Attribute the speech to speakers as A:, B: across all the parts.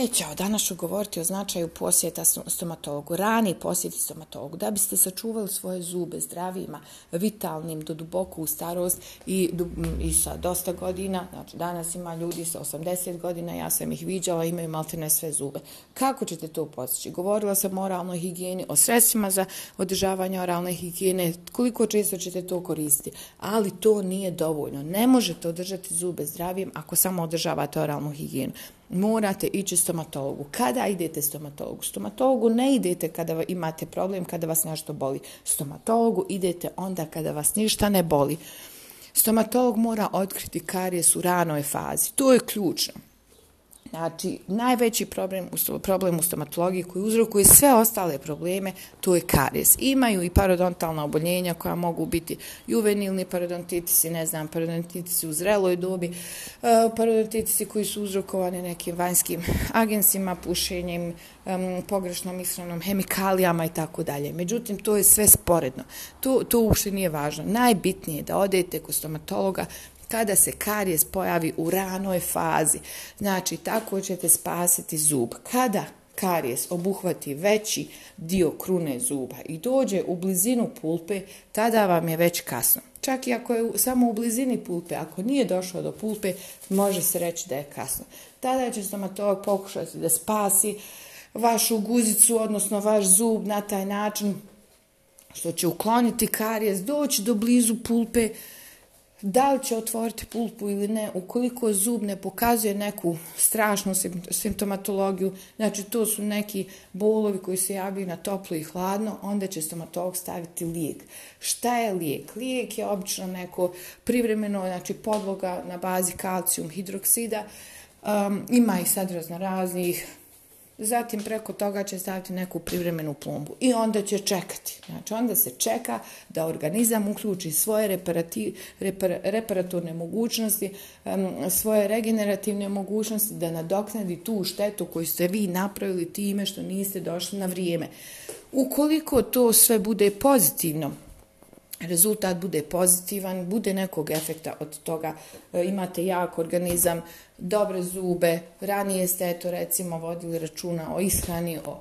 A: E ćao, danas ću govoriti o značaju posjeta stomatologu, rani posjeti stomatologu, da biste sačuvali svoje zube zdravima, vitalnim, do duboku u starost i, sa dosta godina, znači danas ima ljudi sa 80 godina, ja sam ih viđala, imaju maltene sve zube. Kako ćete to postići? Govorila sam o oralnoj higijeni, o sredstvima za održavanje oralne higijene, koliko često ćete to koristiti, ali to nije dovoljno. Ne možete održati zube zdravim ako samo održavate oralnu higijenu morate ići stomatologu. Kada idete stomatologu? Stomatologu ne idete kada imate problem, kada vas nešto boli. Stomatologu idete onda kada vas ništa ne boli. Stomatolog mora otkriti karijes u ranoj fazi. To je ključno. Znači, najveći problem u, problem u stomatologiji koji uzrokuje sve ostale probleme, to je karies. Imaju i parodontalna oboljenja koja mogu biti juvenilni parodontitisi, ne znam, parodontitisi u zreloj dobi, e, parodontitisi koji su uzrokovani nekim vanjskim agensima, pušenjem, pogrešnom ishranom, hemikalijama i tako dalje. Međutim, to je sve sporedno. To, to uopšte nije važno. Najbitnije je da odete kod stomatologa, kada se karijes pojavi u ranoj fazi. Znači, tako ćete spasiti zub. Kada karijes obuhvati veći dio krune zuba i dođe u blizinu pulpe, tada vam je već kasno. Čak i ako je samo u blizini pulpe, ako nije došlo do pulpe, može se reći da je kasno. Tada će to pokušati da spasi vašu guzicu, odnosno vaš zub na taj način što će ukloniti karijes, doći do blizu pulpe, da li će otvoriti pulpu ili ne, ukoliko zub ne pokazuje neku strašnu simptomatologiju, znači to su neki bolovi koji se javljaju na toplo i hladno, onda će stomatolog staviti lijek. Šta je lijek? Lijek je obično neko privremeno, znači podloga na bazi kalcijum hidroksida, um, ima i sad raznih zatim preko toga će staviti neku privremenu plombu i onda će čekati. Znači onda se čeka da organizam uključi svoje reparati, reparatorne mogućnosti, svoje regenerativne mogućnosti da nadoknadi tu štetu koju ste vi napravili time što niste došli na vrijeme. Ukoliko to sve bude pozitivno, rezultat bude pozitivan, bude nekog efekta od toga. E, imate jak organizam, dobre zube, ranije ste to recimo vodili računa o ishrani, o,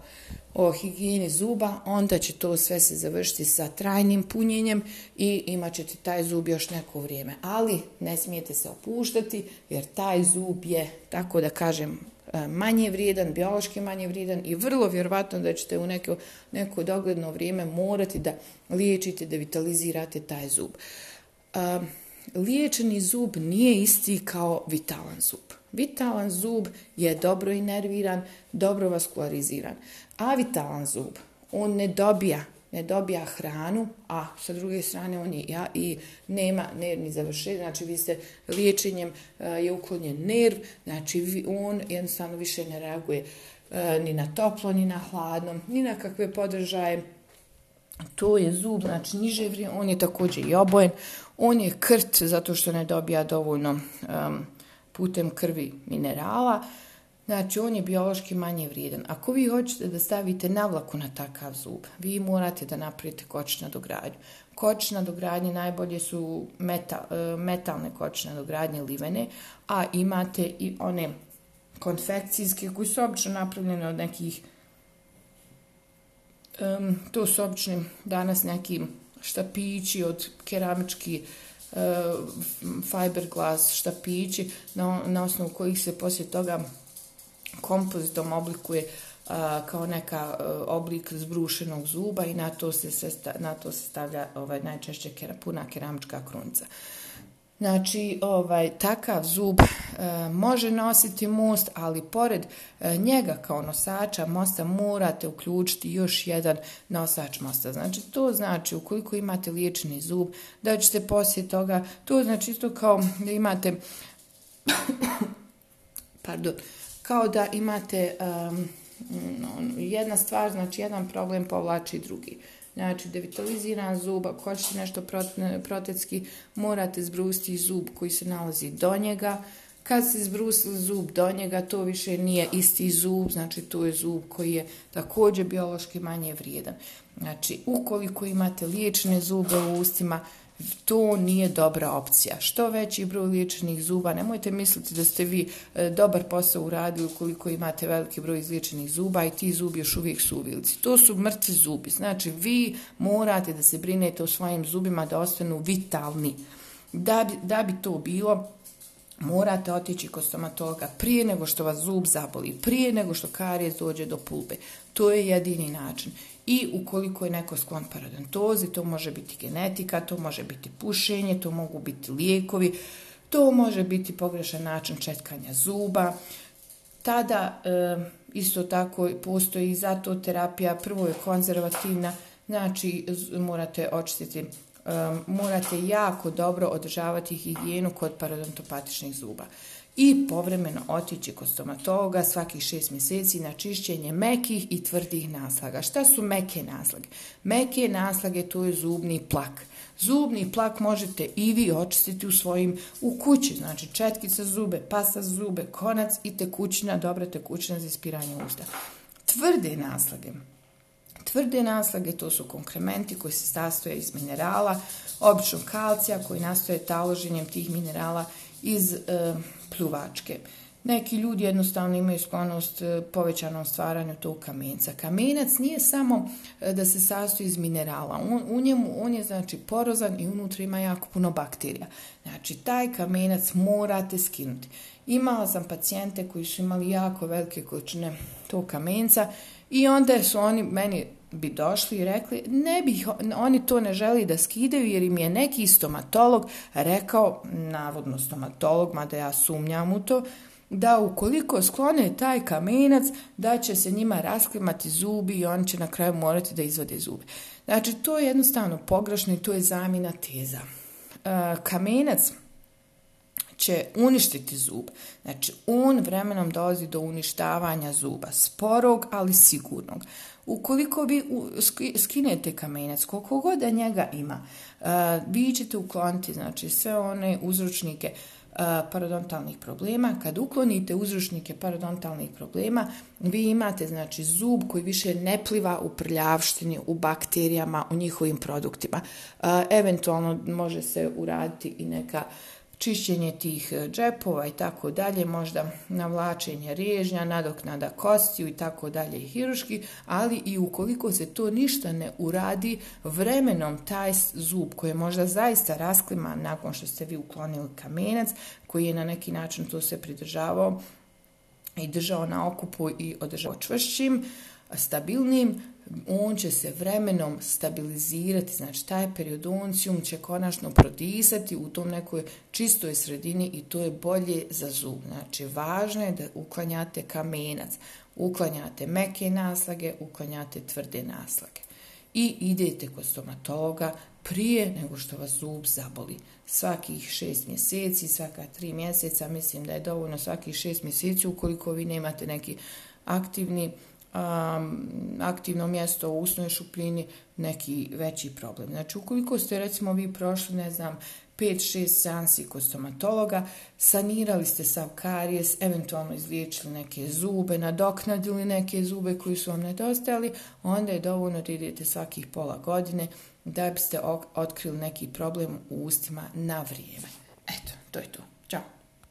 A: o higijeni zuba, onda će to sve se završiti sa trajnim punjenjem i imat ćete taj zub još neko vrijeme. Ali ne smijete se opuštati jer taj zub je, tako da kažem, E, manje vrijedan, biološki manje vrijedan i vrlo vjerovatno da ćete u neko, neko dogledno vrijeme morati da liječite, da vitalizirate taj zub. E, liječeni zub nije isti kao vitalan zub. Vitalan zub je dobro inerviran, dobro vaskulariziran. A vitalan zub, on ne dobija ne dobija hranu, a sa druge strane on je ja, i nema nervni završenje, znači vi ste liječenjem e, je uklonjen nerv, znači on jednostavno više ne reaguje e, ni na toplo, ni na hladno, ni na kakve podržaje, to je zub, znači niže vrijeme, on je također i obojen, on je krt zato što ne dobija dovoljno e, putem krvi minerala, Znači, on je biološki manje vrijedan. Ako vi hoćete da stavite navlaku na takav zub, vi morate da napravite kočna dogradnju. Kočna dogradnje najbolje su e, metalne kočne dogradnje livene, a imate i one konfekcijske koji su obično napravljene od nekih to su obično danas neki štapići od keramički e, fiberglas štapići na, na osnovu kojih se poslije toga kompozitom oblikuje kao neka oblik zbrušenog zuba i na to se, na to se stavlja ovaj, najčešće puna keramička krunca. Znači, ovaj, takav zub može nositi most, ali pored njega kao nosača mosta morate uključiti još jedan nosač mosta. Znači, to znači ukoliko imate liječni zub, da ćete poslije toga, to znači isto kao da imate, pardon, kao da imate ono, jedna stvar, znači jedan problem povlači drugi. Znači, devitaliziran zub, ako hoćete nešto protetski, morate zbrusti zub koji se nalazi do njega. Kad se zbrusili zub do njega, to više nije isti zub, znači to je zub koji je također biološki manje vrijedan. Znači, ukoliko imate liječne zube u ustima, to nije dobra opcija. Što veći broj liječenih zuba, nemojte misliti da ste vi e, dobar posao uradili ukoliko imate veliki broj izliječenih zuba i ti zubi još uvijek su To su mrtvi zubi, znači vi morate da se brinete o svojim zubima da ostanu vitalni. Da da bi to bilo, morate otići kod stomatologa prije nego što vas zub zaboli, prije nego što karijes dođe do pulpe. To je jedini način. I ukoliko je neko sklon parodontozi, to može biti genetika, to može biti pušenje, to mogu biti lijekovi, to može biti pogrešan način četkanja zuba. Tada isto tako postoji i zato terapija, prvo je konzervativna, znači morate očistiti morate jako dobro održavati higijenu kod parodontopatičnih zuba i povremeno otići kod stomatologa svakih šest mjeseci na čišćenje mekih i tvrdih naslaga. Šta su meke naslage? Meke naslage to je zubni plak. Zubni plak možete i vi očistiti u svojim u kući, znači četkica zube, pasa zube, konac i tekućina, dobra tekućina za ispiranje usta. Tvrde naslage, tvrde naslage, to su konkrementi koji se sastoje iz minerala, obično kalcija koji nastoje taloženjem tih minerala iz e, pljuvačke. Neki ljudi jednostavno imaju sklonost e, povećanom stvaranju tog kamenca. Kamenac nije samo e, da se sastoji iz minerala. On, u njemu on je znači porozan i unutra ima jako puno bakterija. Znači taj kamenac morate skinuti. Imala sam pacijente koji su imali jako velike količine tog kamenca i onda su oni meni bi došli i rekli ne bi, oni to ne želi da skidaju jer im je neki stomatolog rekao, navodno stomatolog, mada ja sumnjam u to, da ukoliko sklone taj kamenac, da će se njima rasklimati zubi i on će na kraju morati da izvode zube. Znači, to je jednostavno pogrešno i to je zamjena teza. E, kamenac će uništiti zub. Znači, on vremenom dolazi do uništavanja zuba, sporog, ali sigurnog. Ukoliko vi skinete kamenac, koliko god da njega ima, e, vi ćete ukloniti znači, sve one uzročnike e, parodontalnih problema. Kad uklonite uzročnike parodontalnih problema, vi imate znači zub koji više ne pliva u prljavštini, u bakterijama, u njihovim produktima. E, eventualno može se uraditi i neka čišćenje tih e, džepova i tako dalje, možda navlačenje riježnja, nadoknada kostiju i tako dalje hiruški, ali i ukoliko se to ništa ne uradi, vremenom taj zub koji je možda zaista raskliman nakon što ste vi uklonili kamenac, koji je na neki način to se pridržavao i držao na okupu i održao čvršćim, stabilnim, on će se vremenom stabilizirati, znači taj periodoncijum će konačno prodisati u tom nekoj čistoj sredini i to je bolje za zub. Znači važno je da uklanjate kamenac, uklanjate meke naslage, uklanjate tvrde naslage. I idete kod stomatologa prije nego što vas zub zaboli. Svakih šest mjeseci, svaka tri mjeseca, mislim da je dovoljno svakih šest mjeseci ukoliko vi nemate neki aktivni aktivno mjesto u usnoj šupljini neki veći problem. Znači, ukoliko ste recimo vi prošli, ne znam, 5-6 seansi kod stomatologa, sanirali ste sav karijes, eventualno izliječili neke zube, nadoknadili neke zube koji su vam nedostali, onda je dovoljno da idete svakih pola godine da biste otkrili neki problem u ustima na vrijeme. Eto, to je to.